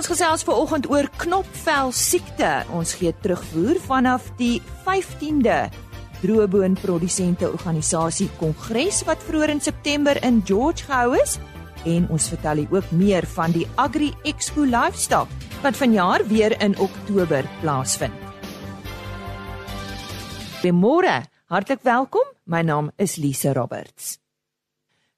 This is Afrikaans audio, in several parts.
Ons gesels ver oggend oor knopvel siekte. Ons gee terugvoer vanaf die 15de Droëboon Produsente Organisasie Kongres wat vroeër in September in George gehou is en ons vertel u ook meer van die Agri Expo Livestock wat vanjaar weer in Oktober plaasvind. Goeiemôre, hartlik welkom. My naam is Lise Roberts.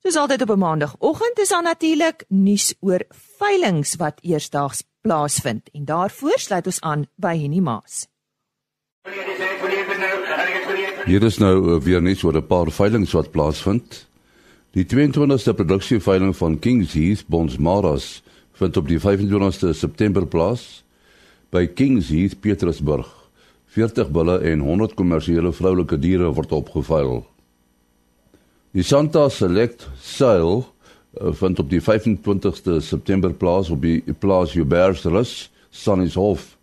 Soos altyd op 'n maandagooggend is daar natuurlik nuus oor veilinge wat eersdaags plaasvind en daarvoor sluit ons aan by Henny Maas. Hier is nou uh, weer net oor 'n paar veilinge wat plaasvind. Die 22ste produksieveiling van Kings Heath Bonsmaras vind op die 25ste September plaas by Kings Heath Petersburg. 40 bulle en 100 kommersiële vroulike diere word opgeveil. Die Santa Select Sale vind op die 25ste September plaas op die plaas Jubersrus, Sannieshof.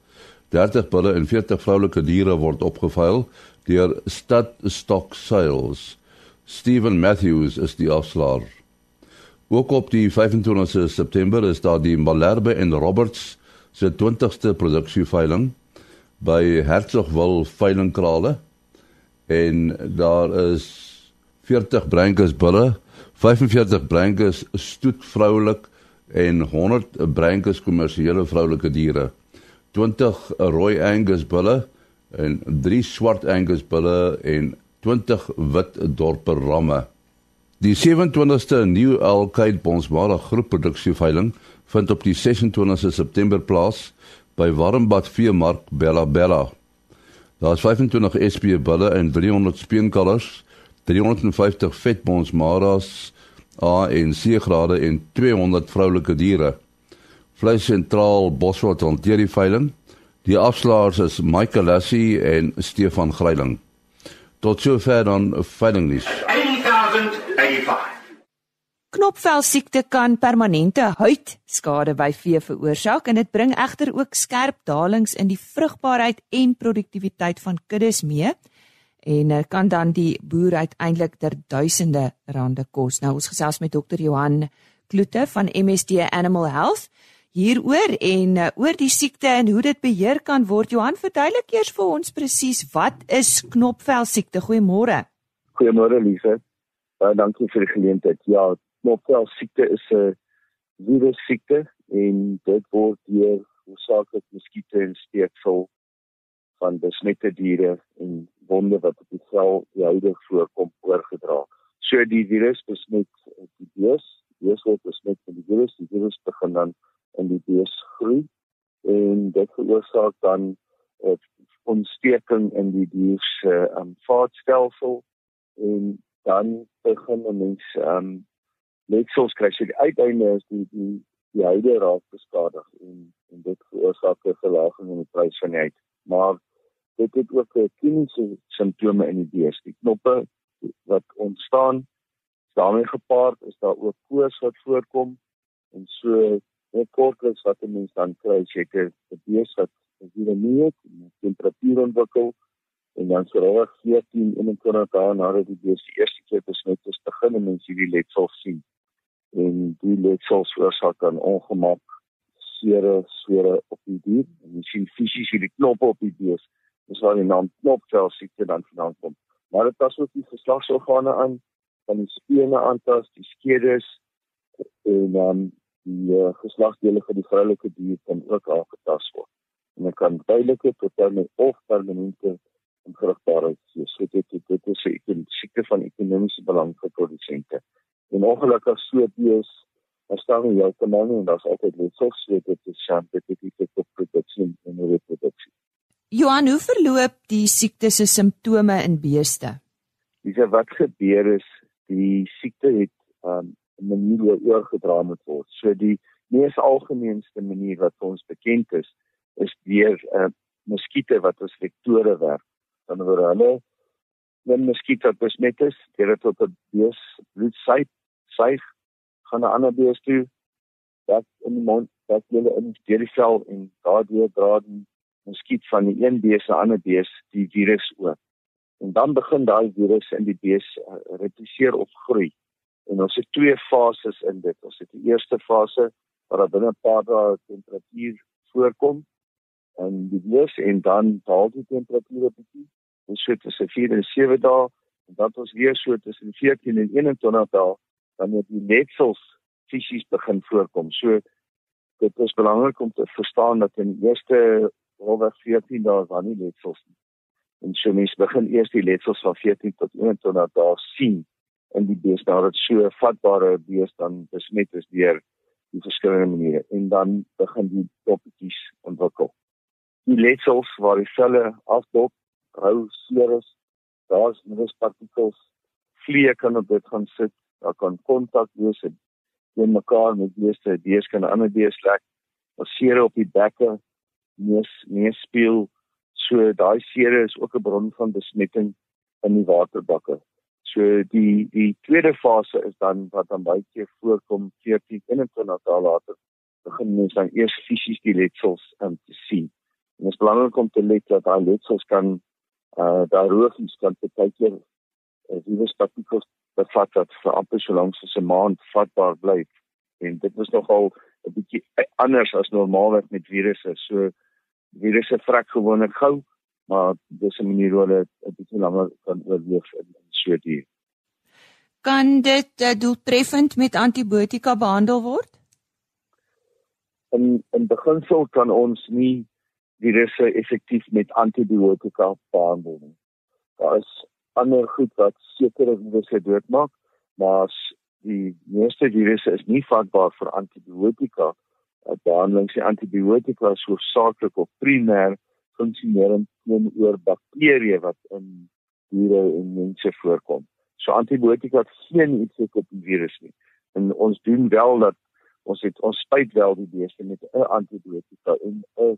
30 bulle en 40 vroulike diere word opgeveil deur Stad Stock Sales. Steven Matthews is die afslaer. Ook op die 25ste September is daar die Malherbe en Roberts se 20ste produksieveiling by Hertzogwil Veilingkrale en daar is 40 Brangus bulle, 45 Brangus stoet vroulik en 100 Brangus kommersiële vroulike diere. 20 rooi Angus bulle en 3 swart Angus bulle en 20 wit dorper ramme. Die 27ste New Alkite Bonsmara groepproduksieveiling vind op die 26ste September plaas by Warmbad Veemark Bella Bella. Daar is 25 SP bulle en 300 speenkalvers 350 vetbons maras A en C grade en 200 vroulike diere. Vleis sentraal Boswat hanteer die veiling. Die afslaers is Michael Lassie en Stefan Greiling. Tot sover dan veiling nuus. 1085 Knopvel siekte kan permanente huidskade by vee veroorsaak en dit bring egter ook skerp dalings in die vrugbaarheid en produktiwiteit van kuddes mee en uh, kan dan die boer uiteindelik ter duisende rande kos. Nou ons gesels met dokter Johan Kloete van MSD Animal Health hieroor en uh, oor die siekte en hoe dit beheer kan word. Johan, verduidelik eers vir ons presies wat is knopvel siekte? Goeiemôre. Goeiemôre Lise. Baie dankie vir die geleentheid. Ja, knopvel siekte is 'n virus siekte en dit word deur hoofsaaklik muskiete en steekvol van besmette diere en wonde wat op die vel joudig voorkom oorgedra. So die virus besmet die bees, die bees word besmet met die virus, die virus begin dan in die bees groei en dit veroorsaak dan 'n uh, ontsteking in die dier se um, vaatstelsel en dan begin 'n mens um letsels kry. So die uiteinde is die die die huide raak beskadig en en dit veroorsaak 'n verlaging in die prys van die huid. Maar dit het ook kliniese simptome in die bees. Die knoppe wat ontstaan, daarmee gepaard is daar ook koors wat voorkom en so kortliks wat 'n mens dan kry, seker die bees wat hier nie het, temperatuur ontwikkel en dan so reg 14 21 dae nadat die bees die eerste keer besmet is, begin 'n mens hierdie letsel sien. En die letsel veroorsaak dan ongemak sere swere op die dier en jy sien fisies hierdie knoppe op die bees dis waar die naam knopvel siekte dan vandaan kom. Maar dit pas ook die geslagsorgane aan, van die spene aantas, die skedes en dan um, die uh, geslagsdele van die vroulike dier kan ook aangetast word. En dit kan duidelike tot permanente of permanente onvrugbaarheid wees. So dit dit, dit is 'n siekte van ekonomiese belang vir produsente. En ongelukkig so dies Ons staan nie heeltemal nie en daar's altyd letsels so dit is shampe dit is dit op produksie en reproduksie. Johan, hoe verloop die siekte se simptome in beeste? Dis wat gebeur is, die siekte het um, 'n manier hoe oorgedra moet word. So die mees algemeenste manier wat ons bekend is, is deur 'n uh, muskiete wat as vektore werk. Dan word hulle dan muskiete wat besmet is, deur dit op 'n bees bloed suig, suig gaan 'n ander bees toe, dat in die mond, dat hulle in die vel en daardeur dra die muskiet van die een bees na ander bees die virus oor. En dan begin daai virus in die bees uh, repliseer of groei. En ons het twee fases in dit. Ons het die eerste fase waar binne 'n paar dae temperatuur voorkom in die wees en dan daal die temperatuur 'n bietjie. Ons so tussen 4 en 7 dae en dan ons weer so tussen 14 en 21 dae het die letsels fisies begin voorkom. So dit is belangrik om te verstaan dat in die eerste oor 14 dae was nie letsels nie. En so mense begin eers die letsels van 14 tot 21 dae sien in die bees daar dit so vatbare bees dan besmet is deur die verskillende maniere en dan begin die toppetjies ontwikkel. Die letsels waar die selle afdop, rou seer is, daar's minuspartikels, vliee kan op dit gaan sit, daar kan kontak wees teen mekaar met beeste, bees kan ander bees lek, of seer op die bekke, neus neus speel, so daai seere is ook 'n bron van besmetting in die waterbakke. So die die tweede fase is dan wat dan baie keer voorkom 14 21 dae later begin mens dan eers fisies die letsels in te sien. En dit is belangrik om te let dat daai letsels kan uh daai roofies kan baie keer uh, viruspartikels bevat wat vir amper so lank as 'n maand vatbaar bly. En dit is nogal 'n bietjie anders as normaalweg met virusse. So virusse vrek gewoonlik gou, maar dis 'n manier hoe hulle 'n bietjie langer kan oorleef in so die kan dit uh, doeltreffend met antibiotika behandel word? In in beginsel kan ons nie virusse effektief met antibiotika behandel nie. Daar is ander goed wat sekere virusse doodmaak, maar die meeste virusse is nie vatbaar vir antibiotika. Behandeling se antibiotika is hoofsaaklik of primêr funksionerend teenoor bakterieë wat in diere en mense voorkom. So antibiotika het geen effek op die virus nie. En ons doen wel dat ons het ons spuit wel die beeste met 'n antibiotika en 'n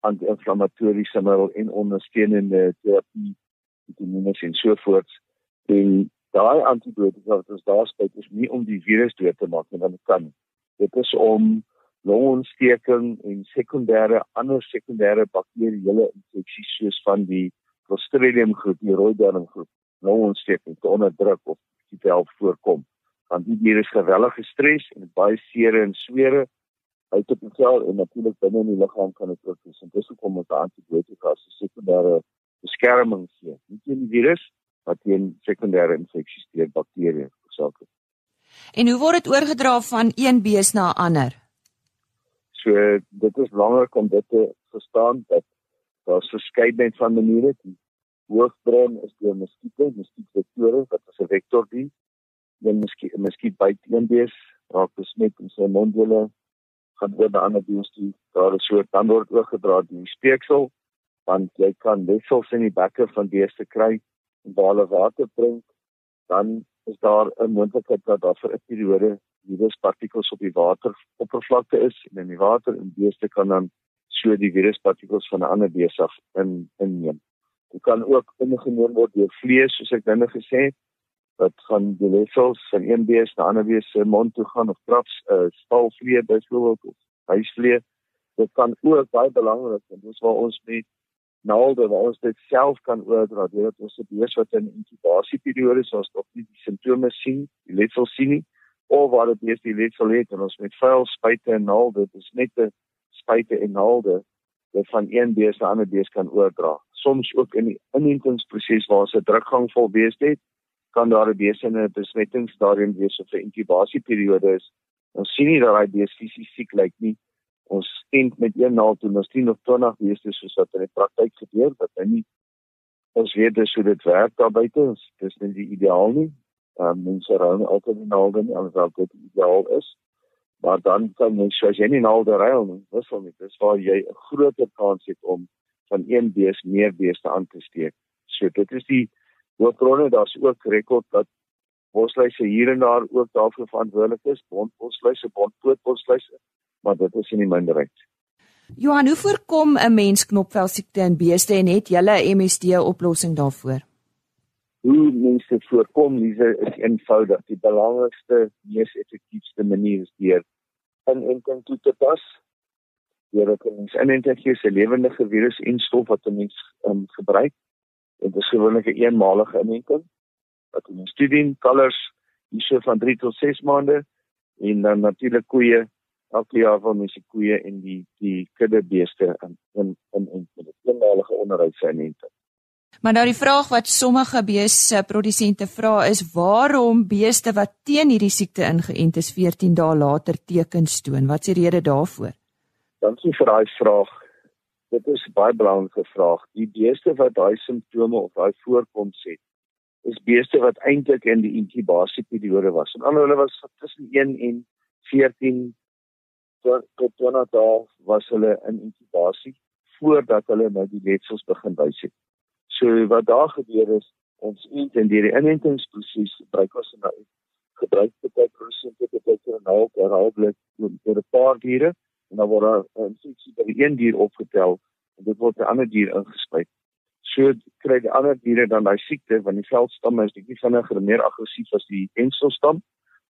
anti-inflammatoriese middel en ondersteunende terapie, vitamines en so voort. En daai antibiotika wat ons daar spuit is nie om die virus dood te maak nie, want dit kan. Dit is om longontsteking en sekondêre ander sekondêre bakterieële infeksies soos van die Clostridium groep, die rooi darm groep, longontsteking te onderdruk of dit help voorkom. Want die dier is geweldig gestres en baie seere en swere uit op vel en natuurlik binne in die liggaam kan dit ook wees. En dis hoekom ons antibiotika as sekondêre beskerming gee. Nie teen die virus, maar teen sekondêre infeksies deur bakterieë veroorsaak. En hoe word dit oorgedra van een bees na 'n ander? So dit is belangrik om dit te verstaan dat daar's verskeidenheid van maniere. Die hoofbron is deur muskiete, muskietvektore wat as 'n vektor dien. Dan muskiet, muskiet byt een bees, raak besmet in sy mondwille, gaan oor na ander beeste toe. Daar is so dan word oorgedra deur die speeksel, want jy kan wessels in die bekke van beeste kry en hulle water drink, dan is daar 'n moontlikheid dat daar vir 'n periode viruspartikels op die wateroppervlakte is en in die water en beeste kan dan so die viruspartikels van 'n ander beeste in inneem. Dit kan ook ingeneem word deur vlees soos ek nou gesê het wat van die lessels van een bees na ander bees se mond toe gaan of traps uh, stalvlee byvoorbeeld of huisvlee. Dit kan ook baie belangrik en dis waar ons met naalde waar ons dit self kan oordra deurdat ons 'n bees wat in inkubasieperiode is ons nog nie die simptome sien, die letsel sien nie of waar dit bees die letsel het en ons met vuil spuite en naalde, dis net 'n spuite en naalde wat van een bees na ander bees kan oordra soms ook in die inentingsproses waar se drukgang vol beeste het, kan daar 'n beeste in 'n besmettingsstadium wees of 'n inkubasieperiode is. Ons sien nie dat daai beeste fisies siek lyk nie. Ons stent met een naald toe, ons sien of 20 beeste soos wat in die praktyk gebeur, dat hy nie ons weet dis hoe dit werk daar buite. Dit is nie die ideaal nie. Um, mense raai altyd die naalde nie, alhoewel dit ideaal is. Maar dan kan jy, as jy nie naalde ruil nie, wissel nie. Dis waar jy 'n groter kans het om van een bees meer beeste aan te steek. So dit is die hoofbronne, daar's ook rekord dat bosluise hier en daar ook daarvoor verantwoordelik is, bondbosluise, bondpootbosluise, maar dit is in die minderheid. Johan, hoe voorkom 'n mens knopvel siekte in beeste en het julle 'n MSD oplossing daarvoor? Hoe mense voorkom, dis is eenvoudig. Die belangrikste, mees effektiewe manier is deur inenting toe te pas deur dat ons inenting gee se lewendige virus en stof wat 'n mens um, gebruik. Dit is gewoonlik 'n eenmalige inenting wat ons studien kalvers hierso van 3 tot 6 maande en dan natuurlik koeie elke jaar van mense koeie en die die kudde beeste in in in in 'n eenmalige onderhoudsinente. Maar nou die vraag wat sommige beeste produsente vra is waarom beeste wat teen hierdie siekte ingeënt is 14 dae later tekens toon. Wat is die rede daarvoor? Dankie vir daai vraag. Dit is baie belangrike vraag. Die beeste wat daai simptome of daai voorkoms het, is beeste wat eintlik in die inkubasieperiode was. En ander hulle was tussen 1 en 14 tot 20 dae was hulle in inkubasie voordat hulle nou die letsels begin wys het. So wat daar gebeur is ons eet en die inentingsproses gebruik ons nou gebruik dit proses dit het ook nou herhaaldelik vir 'n paar diere en dan word daar 'n infeksie by een dier opgetel en dit word 'n ander dier ingespuit. So kry die ander diere dan daai siekte want die veldstam is bietjie vinniger en meer aggressief as die enselstam,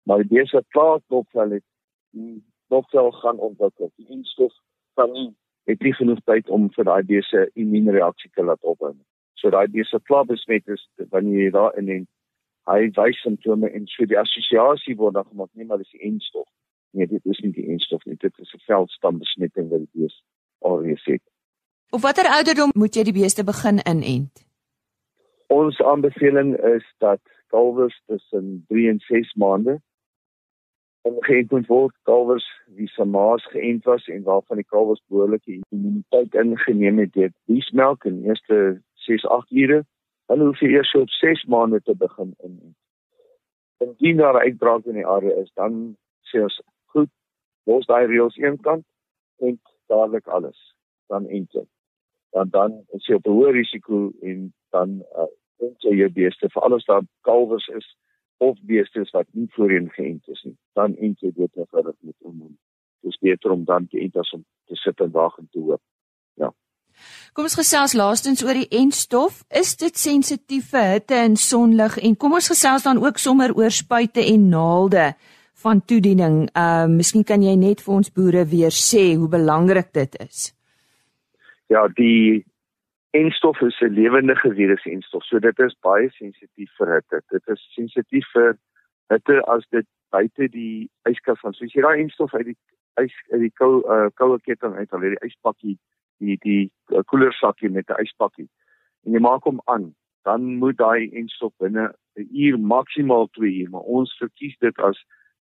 maar die beeste wat klaar op wel het nog wel gaan ontwikkel. Die instof kan nie het nie genoeg tyd om vir daai beeste immuunreaksie te laat opbou. So daai beeste klaar besmet is wanneer jy daar in en hy wys simptome en so die assosiasie word dan gemaak nie maar dis die instof. Nee, dit is nie die instof nie, dit is 'n veldstam-besmetting wat die beeste alreeds het. Op watter ouderdom moet jy die beeste begin inent? Ons aanbeveling is dat kalwers tussen 3 en 6 maande om geënt moet word kalwers wie se maas geënt was en waarvan die kalwers behoorlike immuniteit ingeneem het deur biesmelk in eerste 6-8 ure dan hoef jy eers op 6 maande te begin in. Indien daar uitbraak in die area is dan sê ons goed los daai reëls eenkant en dadelik alles dan eintlik dan dan is jy op 'n hoë risiko en dan uh, dink jy jou beeste vir alles daar kalwers is of beeste wat nie voorheen geënt is nie, dan ent jy dit eenvoudig met hormoon. Dit is beter om dan te ent as om te sit en wag en te hoop. Ja. Kom ons gesels laastens oor die entstof. Is dit sensitief vir hitte en sonlig en kom ons gesels dan ook sommer oor spuite en naalde van toediening. Ehm uh, miskien kan jy net vir ons boere weer sê hoe belangrik dit is. Ja, die enstof is 'n lewendige virus enstof. So dit is baie sensitief vir hitte. Dit is sensitief vir hitte as dit buite die yskas van. So as jy daai enstof uit die ys uit die koue uh, koue ketting uit al hierdie yspakkie, die die uh, koelersakkie met 'n yspakkie en jy maak hom aan, dan moet daai enstof binne 'n uur maksimaal 2 uur, maar ons verkies dit as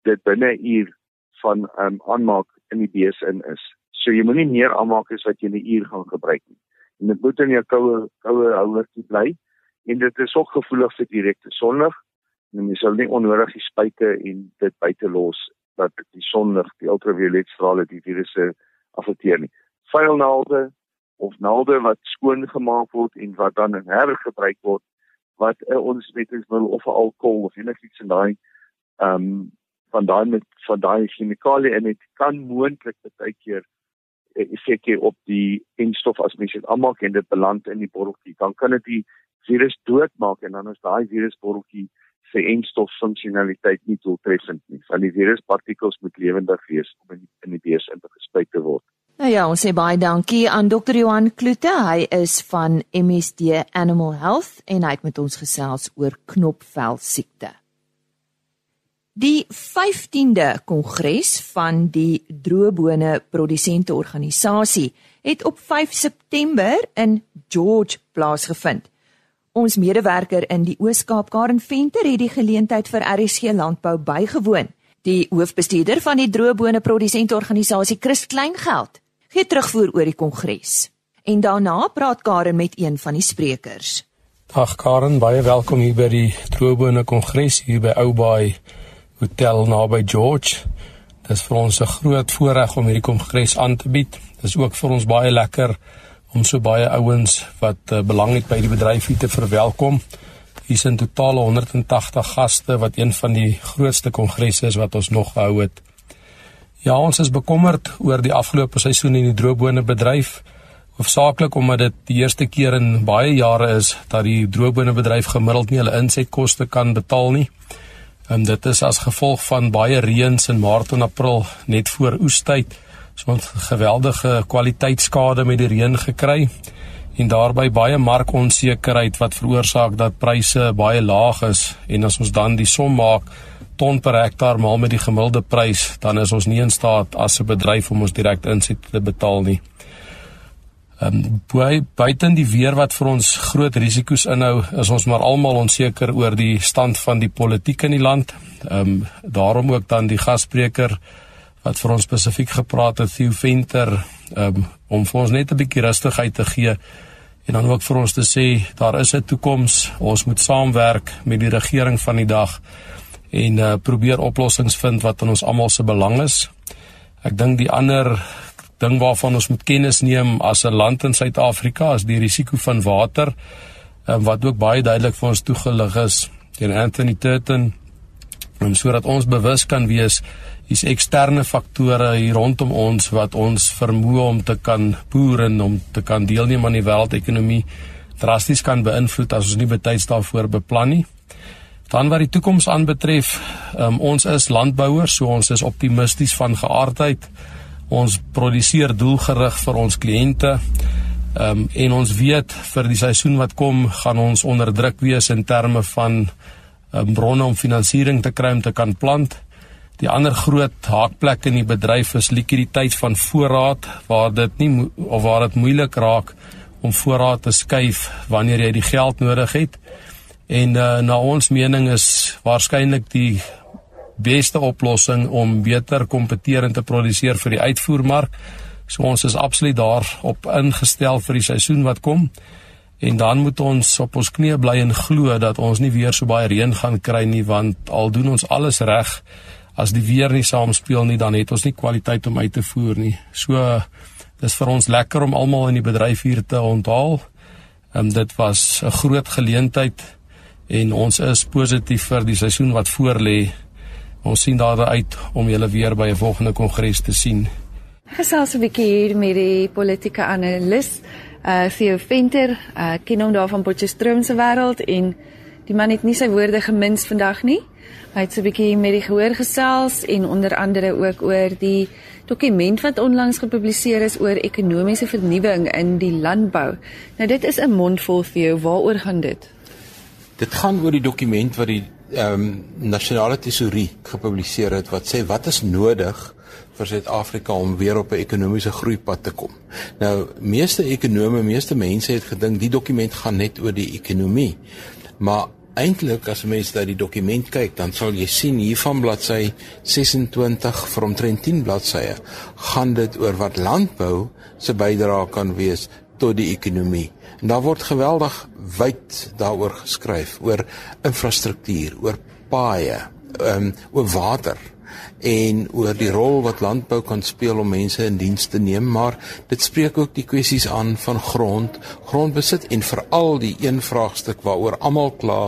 dit binne 'n uur van um, aanmaak in die bees in is. So jy moenie meer aanmaak as wat jy 'n uur gaan gebruik nie. En dit moet in jou koue koue houertjie bly. En dit is ook gevoelig vir direkte sonlig. En jy sal nie onnodig die spuite en dit buite los dat die sonlig die ultraviolet strale die virusse affekteer nie vuilnaalde of naalde wat skoon gemaak word en wat dan in hergebruik word wat uh, met ons wil of alkohol of enigiets in daai ehm um, van daai met van daai chemikalie en dit kan moontlik baie keer effek hê op die enstof as mens dit aanmaak en dit beland in die botteltjie, dan kan dit die virus doodmaak en dan is daai virusbotteltjie se enstof funksionaliteit nie doeltreffend nie. Van die viruspartikels moet lewendig wees om in die, in die bees in te gespuit te word. Nou ja, ons sê baie dankie aan Dr. Johan Kloete. Hy is van MSD Animal Health en hy het met ons gesels oor knopvel siekte. Die 15de kongres van die droëbone produsente organisasie het op 5 September in George plaasgevind. Ons medewerker in die Oos-Kaap Karen Venter het die geleentheid vir RSG Landbou bygewoon. Die hoofbestuurder van die droëbone produsente organisasie, Chris Kleingeld, gee terugvoer oor die kongres. En daarna praat Karen met een van die sprekers. Dag Karen, baie welkom hier by die droëbone kongres hier by Oubaai hotel naby George. Dit is vir ons 'n groot voorreg om hierdie kongres aan te bied. Dit is ook vir ons baie lekker om so baie ouens wat uh, belang het by die bedryf hier te verwelkom. Hier is in totaal 180 gaste wat een van die grootste kongresse is wat ons nog gehou het. Ja, ons is bekommerd oor die afgelope seisoen in die droëbone bedryf. Hoofsaaklik omdat dit die eerste keer in baie jare is dat die droëbone bedryf gemiddeld nie hulle insetkoste kan betaal nie. En dit is as gevolg van baie reëns in Maart en April net voor oestyd. So 'n geweldige kwaliteitskade met die reën gekry en daarbey baie markonsekerheid wat veroorsaak dat pryse baie laag is en as ons dan die som maak ton per hektaar maal met die gemiddelde prys, dan is ons nie in staat as 'n bedryf om ons direk inset te betaal nie. Ehm um, buiten die weer wat vir ons groot risiko's inhou, is ons maar almal onseker oor die stand van die politiek in die land. Ehm um, daarom ook dan die gasspreker wat vir ons spesifiek gepraat het Theo Venter um, om vir ons net 'n bietjie rustigheid te gee en dan ook vir ons te sê daar is 'n toekoms. Ons moet saamwerk met die regering van die dag en uh, probeer oplossings vind wat in ons almal se belang is. Ek dink die ander ding waarvan ons moet kennis neem as 'n land in Suid-Afrika is die risiko van water um, wat ook baie duidelik vir ons toegelig is deur Anthony Turton en sodat ons bewus kan wees hier's eksterne faktore hier rondom ons wat ons vermoë om te kan boer en om te kan deelneem aan die wêreldekonomie drasties kan beïnvloed as ons nie betyds daarvoor beplan nie. Dan wat die toekoms aanbetref, um, ons is landbouers, so ons is optimisties van geaardheid. Ons produseer doelgerig vir ons kliënte. Ehm um, en ons weet vir die seisoen wat kom, gaan ons onder druk wees in terme van um, bronne om finansiering te kry om te kan plant. Die ander groot haakplek in die bedryf is likwiditeit van voorraad waar dit nie of waar dit moeilik raak om voorraad te skuif wanneer jy die geld nodig het. En uh, na ons mening is waarskynlik die beste oplossing om beter kompeterend te produseer vir die uitvoermark. So ons is absoluut daarop ingestel vir die seisoen wat kom. En dan moet ons op ons knieë bly en glo dat ons nie weer so baie reën gaan kry nie want al doen ons alles reg as die weer nie saamspeel nie dan het ons nie kwaliteit om uit te voer nie. So dis vir ons lekker om almal in die bedryf hier te onthaal. Ehm dit was 'n groot geleentheid en ons is positief vir die seisoen wat voorlê. Ons sien daaruit om julle weer by 'n volgende kongres te sien. Gesels 'n bietjie hier met die politieke analis uh Theo Venter, uh ken hom daar van Potchefstroom se wêreld en die man het nie sy woorde gemins vandag nie. Hy het so 'n bietjie met die gehoor gesels en onder andere ook oor die dokument wat onlangs gepubliseer is oor ekonomiese vernuwing in die landbou. Nou dit is 'n mondvol Theo, waaroor gaan dit? Dit gaan oor die dokument wat die ehm um, nasionale tesourie gepubliseer het wat sê wat is nodig vir Suid-Afrika om weer op 'n ekonomiese groeipad te kom. Nou, meeste ekonome, meeste mense het gedink die dokument gaan net oor die ekonomie. Maar eintlik as mense na die dokument kyk, dan sal jy sien hier van bladsy 26 vir omtrent 10 bladsye gaan dit oor wat landbou se bydrae kan wees tot die ekonomie. En daar word geweldig wyd daaroor geskryf oor infrastruktuur, oor paaie, ehm um, oor water en oor die rol wat landbou kan speel om mense in diens te neem, maar dit spreek ook die kwessies aan van grond, grondbesit en veral die een vraagstuk waaroor almal kla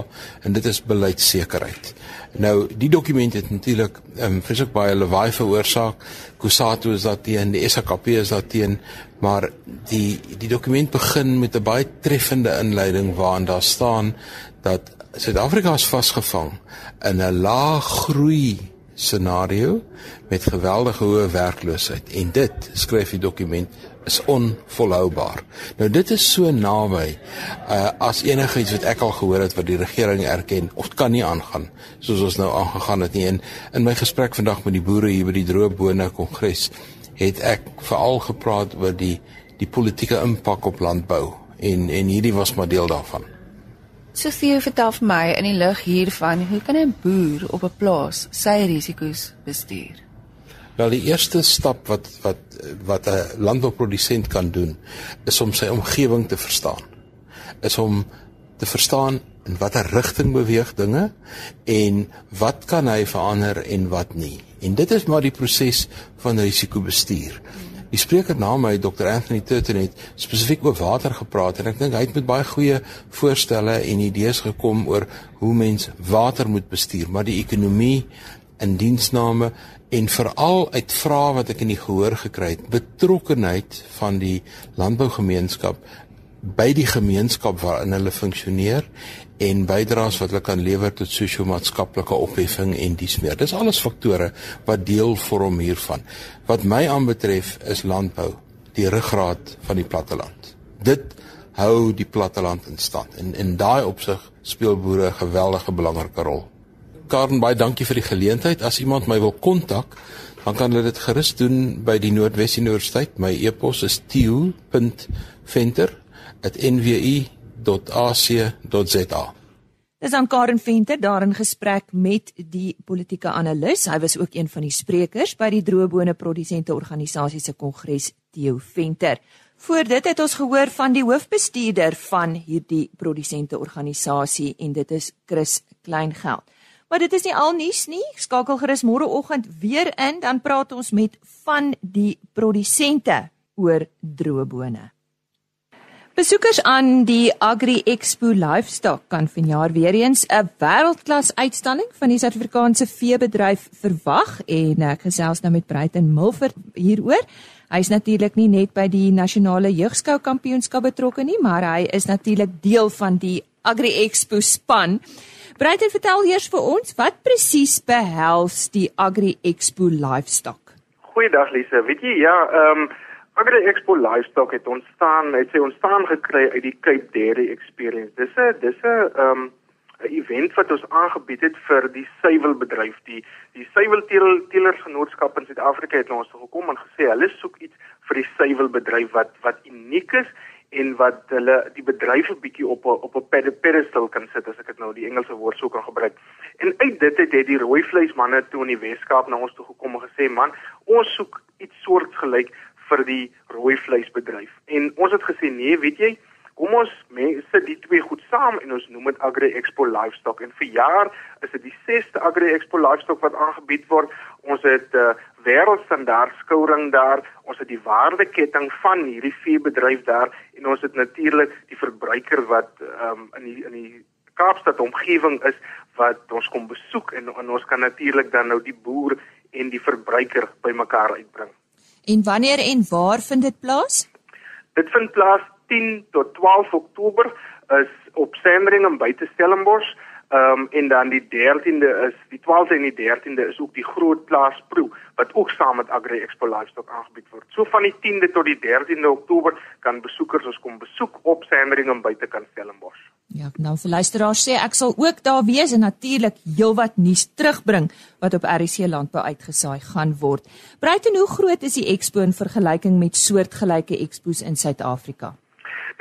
en dit is beleidsekerheid. Nou, die dokument het natuurlik ehm um, vreeslik baie lawaai veroorsaak. Kusatu is daar teen, die SAKP is daar teen, maar die die dokument begin met 'n baie treffende inleiding waarin daar staan dat Suid-Afrika is vasgevang in 'n lae groei scenario met geweldige hoë werkloosheid en dit skryf die dokument is onvolhoubaar. Nou dit is so naby uh, as enigiets wat ek al gehoor het wat die regering erken of kan nie aangaan soos ons nou aangegaan het nie en in my gesprek vandag met die boere hier by die Droëbone Kongres het ek veral gepraat oor die die politieke impak op landbou en en hierdie was maar deel daarvan. Sofie vertel vir my in die lig hiervan, hoe kan 'n boer op 'n plaas sy risiko's bestuur? Wel die eerste stap wat wat wat 'n landbouprodusent kan doen, is om sy omgewing te verstaan. Is om te verstaan in watter rigting beweeg dinge en wat kan hy verander en wat nie. En dit is maar die proses van risikobestuur. Die spreker na my Dr Anthony Turton het spesifiek oor water gepraat en ek dink hy het met baie goeie voorstelle en idees gekom oor hoe mens water moet bestuur, maar die ekonomie in diensname en veral uit vrae wat ek in die gehoor gekry het, betrokkenheid van die landbougemeenskap by die gemeenskap waarin hulle funksioneer en bydraes wat hulle kan lewer tot sosio-maatskaplike opheffing en dies meer. Dis alles faktore wat deel vorm hiervan. Wat my aanbetref is landbou die ruggraat van die platteland. Dit hou die platteland in stand en in daai opsig speel boere 'n geweldige belangrike rol. Karen, baie dankie vir die geleentheid. As iemand my wil kontak, dan kan hulle dit gerus doen by die Noordwes Universiteit. My e-pos is tio.venter@nwu.ac.za. Dis aan Karen Venter daar in gesprek met die politieke analis. Hy was ook een van die sprekers by die droëbone produsente organisasie se kongres Theo Venter. Voor dit het ons gehoor van die hoofbestuurder van hierdie produsente organisasie en dit is Chris Kleingeld. Maar dit is nie al nuus nie. Skakel gerus môreoggend weer in dan praat ons met van die produsente oor droëbone. Besoekers aan die Agri Expo Livestock kan vanjaar weer eens 'n wêreldklas uitstalling van die Suid-Afrikaanse veebedryf verwag en ek gesels nou met Bruiten Milford hieroor. Hy is natuurlik nie net by die nasionale jeugskou kampioenskap betrokke nie, maar hy is natuurlik deel van die Agri Expo span. Bruiten, vertel eers vir ons wat presies behels die Agri Expo Livestock. Goeiedag Lise. Weet jy ja, ehm um, Agri Expo Livestock het ontstaan, het sy ontstaan gekry uit die Cape Dairy Experience. Dis 'n dis 'n ehm 'n event wat ons aangebied het vir die suiwelbedryf. Die die suiwelteelersgenootskap in Suid-Afrika het na ons toe gekom en gesê hulle soek iets vir die suiwelbedryf wat wat uniek is en wat hulle die bedryf 'n bietjie op a, op 'n pedestal kan sit as ek dit nou die Engelse woord sou kan gebruik. En uit dit het, het die rooi vleismanne toe in die Weskaap na ons toe gekom en gesê man, ons soek iets soortgelyk vir die rooi vleisbedryf. En ons het gesê nee, weet jy, kom ons mense die twee goed saam en ons noem dit Agri Expo Livestock en vir jaar is dit die 6ste Agri Expo Livestock wat aangebied word. Ons het 'n uh, wêreldstandaard skouring daar. Ons het die waardeketting van hierdie veebedryf daar en ons het natuurlik die verbruiker wat um, in die in die Kaapstad omgewing is wat ons kom besoek en, en ons kan natuurlik dan nou die boer en die verbruiker bymekaar uitbring. En wanneer en waar vind dit plaas? Dit vind plaas 10 tot 12 Oktober is op Sandringham buite Stellenbosch. Ehm um, en dan die 13de is die 12de en die 13de is ook die groot plaasproe wat ook saam met Agri Expo Livestock aangebied word. So van die 10de tot die 13de Oktober kan besoekers ons kom besoek op Sandringham buite kan Stellenbosch. Ja, nou vir luisteraars sê ek sal ook daar wees en natuurlik heelwat nuus terugbring wat op RC landbou uitgesaai gaan word. Breiten hoe groot is die expo in vergelyking met soortgelyke expos in Suid-Afrika?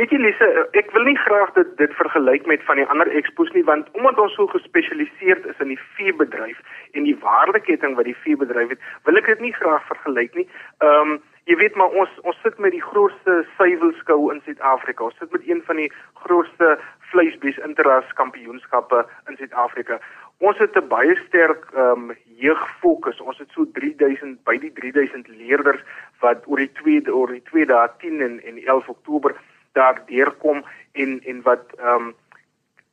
Weet jy Lise, ek wil nie graag dit dit vergelyk met van die ander expos nie want omdat ons so gespesialiseerd is in die veebedryf en die waardeketting wat die veebedryf het, wil ek dit nie graag vergelyk nie. Ehm um, jy weet maar ons ons sit met die grootste suiwelskou in Suid-Afrika. Ons sit met een van die grootste vleisbees interras kampioenskappe in Suid-Afrika. Ons het 'n baie sterk ehm um, jeugfokus. Ons het so 3000 by die 3000 leerders wat oor die tweede oor die twee dae 10 en en 11 Oktober daar deurkom en en wat ehm um,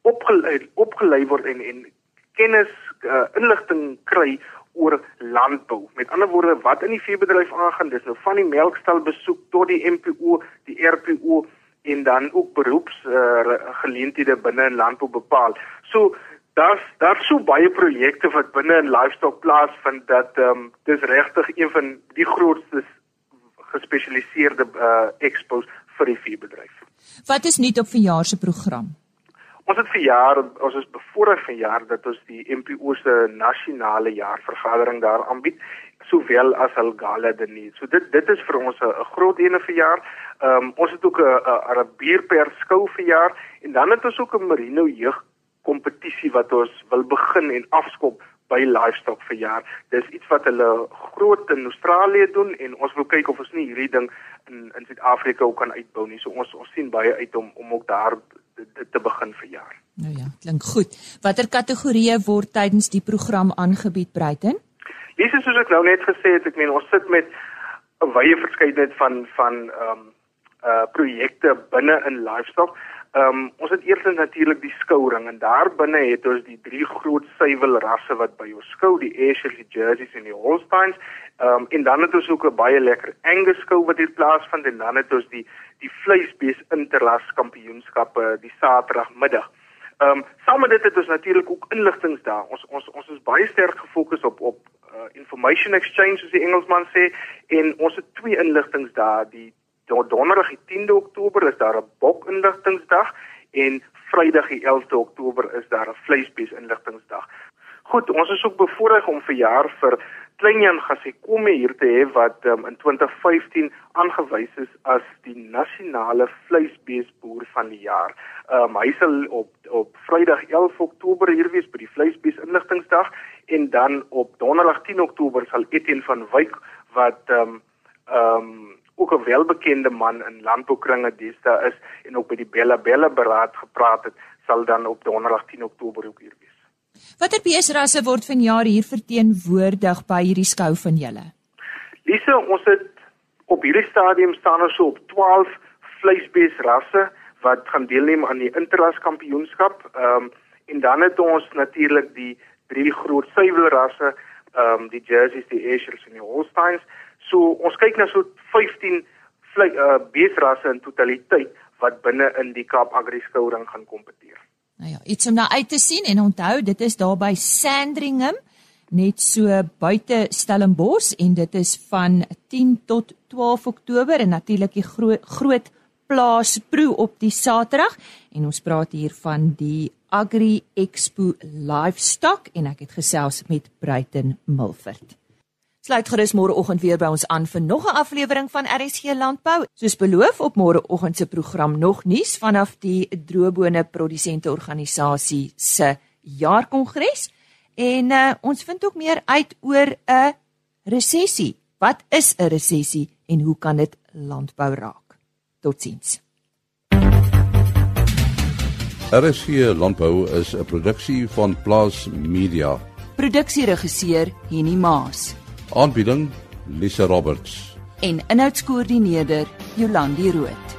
opgelei opgelei word en en kennis uh, inligting kry oor landbou. Met ander woorde, wat in die veebedryf aangaan, dis nou van die melkstal besoek tot die MPO, die RPO en dan ook beroeps uh, geleenthede binne in landbou bepaal. So daar's daar's so baie projekte wat binne in livestock plaasvind dat ehm um, dis regtig een van die grootste gespesialiseerde uh, expos vir die veebedryf. Wat is nuut op verjaar se program? Ons het verjaar, ons is bevoorreg verjaar dat ons die MPO se nasionale jaarvergadering daar aanbied, sowel as hul gala diner. So dit dit is vir ons 'n groot ene verjaar. Ehm um, ons het ook 'n 'n 'n bierper skou verjaar en dan het ons ook 'n merino jeug kompetisie wat ons wil begin en afskop by livestock verjaar. Dis iets wat hulle groot in Australië doen en ons wil kyk of ons nie hierdie ding in in Suid-Afrika ook kan uitbou nie. So ons ons sien baie uit om om ook daar dit te begin verjaar. Nou ja, klink goed. Watter kategorieë word tydens die program aangebied, Bruiten? Dis soos ek nou net gesê het, ek meen ons sit met 'n wye verskeidenheid van van ehm um, uh projekte binne in livestock. Ehm um, ons het eers natuurlik die skouring en daar binne het ons die drie groot suiwelrasse wat by ons skou, die Ayrshires, die Jerseys en die Holsteins. Ehm um, en dan het ons ook 'n baie lekker Angus skou wat hier plaasvind en dan het ons die die vleisbees interras kampioenskappe die Saterdagmiddag. Ehm um, saam met dit het ons natuurlik ook inligtingsdae. Ons ons ons is baie sterk gefokus op op uh, information exchange soos die Engelsman sê en ons het twee inligtingsdae die donderdag die 10de Oktober is daar 'n bok inligtingsdag en Vrydag die 11de Oktober is daar 'n vleisbees inligtingsdag. Goed, ons is ook bevoorreg om verjaar vir Kleinjan Gasekome hier te hê wat um, in 2015 aangewys is as die nasionale vleisbeesboer van die jaar. Um, hy sal op op Vrydag 11 Oktober hier wees by die vleisbees inligtingsdag en dan op Donderdag 10 Oktober sal Etienne van Wyk wat ehm um, ehm um, ook 'n welbekende man in landboukringe deesdae is en ook by die Bella Bella beraad gepraat het, sal dan op Donderdag 10 Oktober ook hier wees. Watter beesrasse word vanjaar hier verteenwoordig by hierdie skou van julle? Lise, ons het op hierdie stadium staan ons op 12 vleisbeesrasse wat gaan deelneem aan die Interlas kampioenskap. Ehm um, en dan het ons natuurlik die drie groot suiwelrasse, ehm um, die Jerseys, die Ayrshires en die Holsteins. So ons kyk na so 15 vlei uh, beesrasse in totaliteit wat binne in die Kaap Agri Skouring gaan kompeteer. Nou ja, iets om na uit te sien en onthou, dit is daar by Sandringham net so buite Stellenbosch en dit is van 10 tot 12 Oktober en natuurlik die groot groot plaasproe op die Saterdag en ons praat hier van die Agri Expo Livestock en ek het gesels met Bruiten Milford. Sluit gerus môreoggend weer by ons aan vir nog 'n aflewering van RSG Landbou. Soos beloof op môreoggend se program nog nuus vanaf die droëbone produsente organisasie se jaarkongres en uh, ons vind ook meer uit oor 'n resessie. Wat is 'n resessie en hoe kan dit landbou raak? Totsiens. RSG Landbou is 'n produksie van Plaas Media. Produksieregisseur Henny Maas. Aanbieding Lisa Roberts en inhoudskoördineerder Jolandi Rooi.